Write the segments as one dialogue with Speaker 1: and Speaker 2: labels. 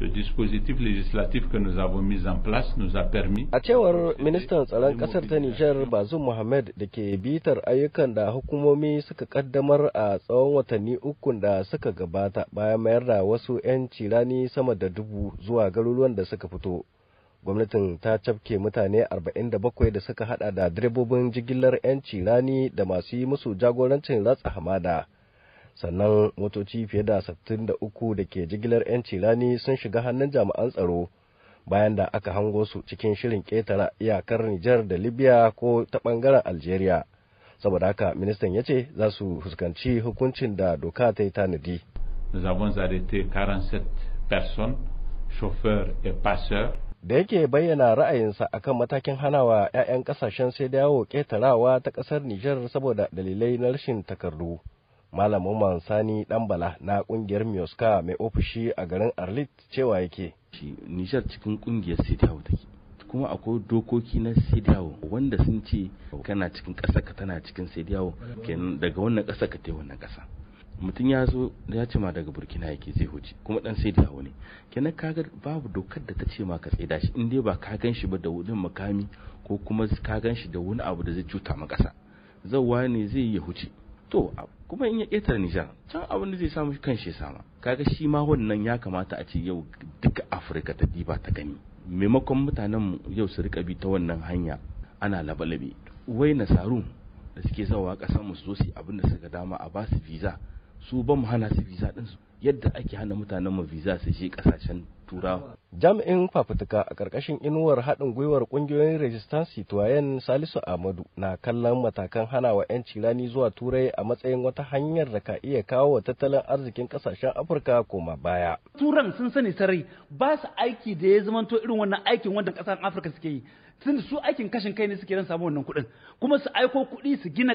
Speaker 1: Le dispositif législatif que nous avons mis en place nous a permis
Speaker 2: A cewar ministan tsaron ƙasar ta Nijar Bazum Mohammed da ke bitar ayyukan da hukumomi suka kaddamar a tsawon watanni ukun da suka gabata bayan mayar da wasu 'yan cirani sama da dubu zuwa garuruwan da suka fito. Gwamnatin ta cafke mutane 47 da suka hada da direbobin jigilar 'yan cirani da masu yi musu jagorancin ratsa hamada. Sannan motoci fiye da 63 da ke jigilar 'yan cirani sun shiga hannun jami'an tsaro. bayan da aka hango su cikin shirin ƙetare iyakar Nijar da Libya ko ta ɓangaren Algeria. Saboda haka ministan ya ce za su fuskanci hukuncin da doka ta yi tanadi.
Speaker 1: Nous avons arrêté 47 personnes, chauffeurs et passeurs.
Speaker 2: Da yake bayyana ra'ayinsa akan matakin hanawa 'ya'yan ƙasashen sai yawo ƙetarawa ta ƙasar Nijar saboda dalilai na rashin takardu. Malam Umar Sani Ɗanbala na ƙungiyar Mioska mai ofishi a garin Arlit cewa yake.
Speaker 3: Nijar cikin ƙungiyar Sidiyawo take kuma akwai dokoki na Sidiyawo wanda sun ce kana cikin ƙasa ka tana cikin Sidiyawo kenan daga wannan ƙasa ka tai wannan ƙasa. Mutum ya zo ya ce ma daga Burkina yake zai huce kuma dan Sidiyawo ne. Kenan kaga babu dokar da ta ce ma ka tsaida shi in dai ba ka gan shi ba da wani makami ko kuma ka gan shi da wani abu da zai cuta ma ƙasa. Zauwa ne zai ya huce. To kuma in ya ƙetare Nijar can abin da zai samu kan shi sama. Kaga shi ma wannan ya kamata a ce yau duka Afirka ta diba ta gani. Maimakon mutanen mu yau su riƙa bi ta wannan hanya ana labalabe wai nasaru da suke zawa ƙasar mu su zo su abin da suka dama a ba su visa su ba mu hana su visa din su. Yadda ake hana mutanen mu visa su je ƙasashen turawa
Speaker 2: Jami'in fafutuka a ƙarƙashin inuwar haɗin gwiwar ƙungiyoyin Resistance Citoyen Salisu Ahmadu na kallon matakan hana wa 'yanci rani zuwa Turai a matsayin wata hanyar da ka iya kawo wa tattalin arzikin ƙasashen Afirka koma baya.
Speaker 4: turan sun sani sarai ba su aiki da ya zamanto irin wannan aikin wanda ƙasar afirka suke yi tun su aikin kashin kai ne suke don samu wannan kuɗin. Kuma su aiko kuɗi su gina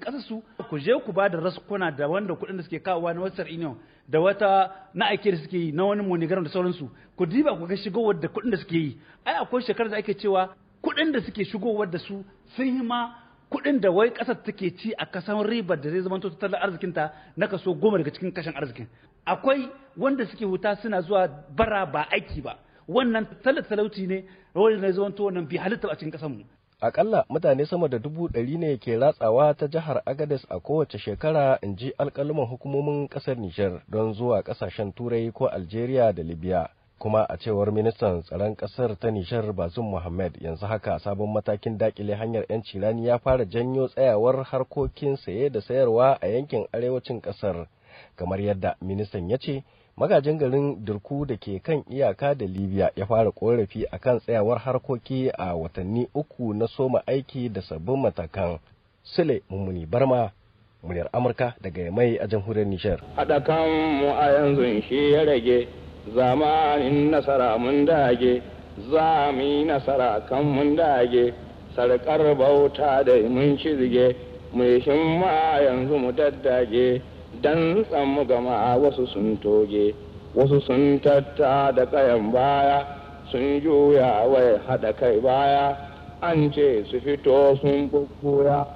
Speaker 4: ƙasar su ku je ku ba da raskuna da wanda kuɗin da suke kawowa na western union da wata na aike da suke yi na wani monigaram da sauransu. Ku diba ku ga shigowar da kuɗin da suke yi. Ai akwai shekarar da ake cewa kuɗin da suke shigowar da su sun yi ma kuɗin da wai ƙasar take ci a kasan ribar da zai zama tattalin arzikinta na kaso goma daga cikin kashin arzikin. Akwai wanda suke huta suna zuwa bara ba aiki ba. Wannan talauci ne wanda zai zama wannan bi halitta a cikin ƙasarmu
Speaker 2: Akalla mutane sama da dubu ɗari ne ke ratsawa ta jihar Agadez a kowace shekara in ji alƙaluman hukumomin ƙasar Nijar don zuwa ƙasashen Turai ko Algeria da Libya. Kuma a cewar ministan tsaron ƙasar ta Nijar Bazum Mohammed yanzu haka sabon matakin daƙile hanyar 'yanci rani ya fara janyo tsayawar harkokin saye da sayarwa a yankin arewacin ƙasar. Kamar yadda ministan ya ce, magajin garin Dirku da ke kan iyaka da Libya ya fara korafi akan tsayawar harkoki a watanni uku na soma aiki da sabbin matakan. Sule Mummuni Barma, muryar Amurka daga mai a jamhuriyar Nijar.
Speaker 5: Haɗa kanmu a yanzu shi ya rage zamanin nasara mun dage, za mu yi nasara kan mun dage, sarƙar bauta da mun cizge, mu yi ma yanzu mu daddage. Dan mu gama wasu sun toge wasu sun tatta da kayan baya sun juya wai haɗa kai baya. An ce su fito sun bubbuya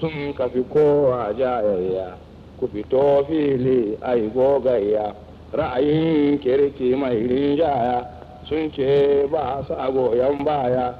Speaker 5: sun kafi kowa jayayya. Ku fito fili ai gogayya. Ra'ayin kirki mai rinjaya sun ce ba sa goyon baya.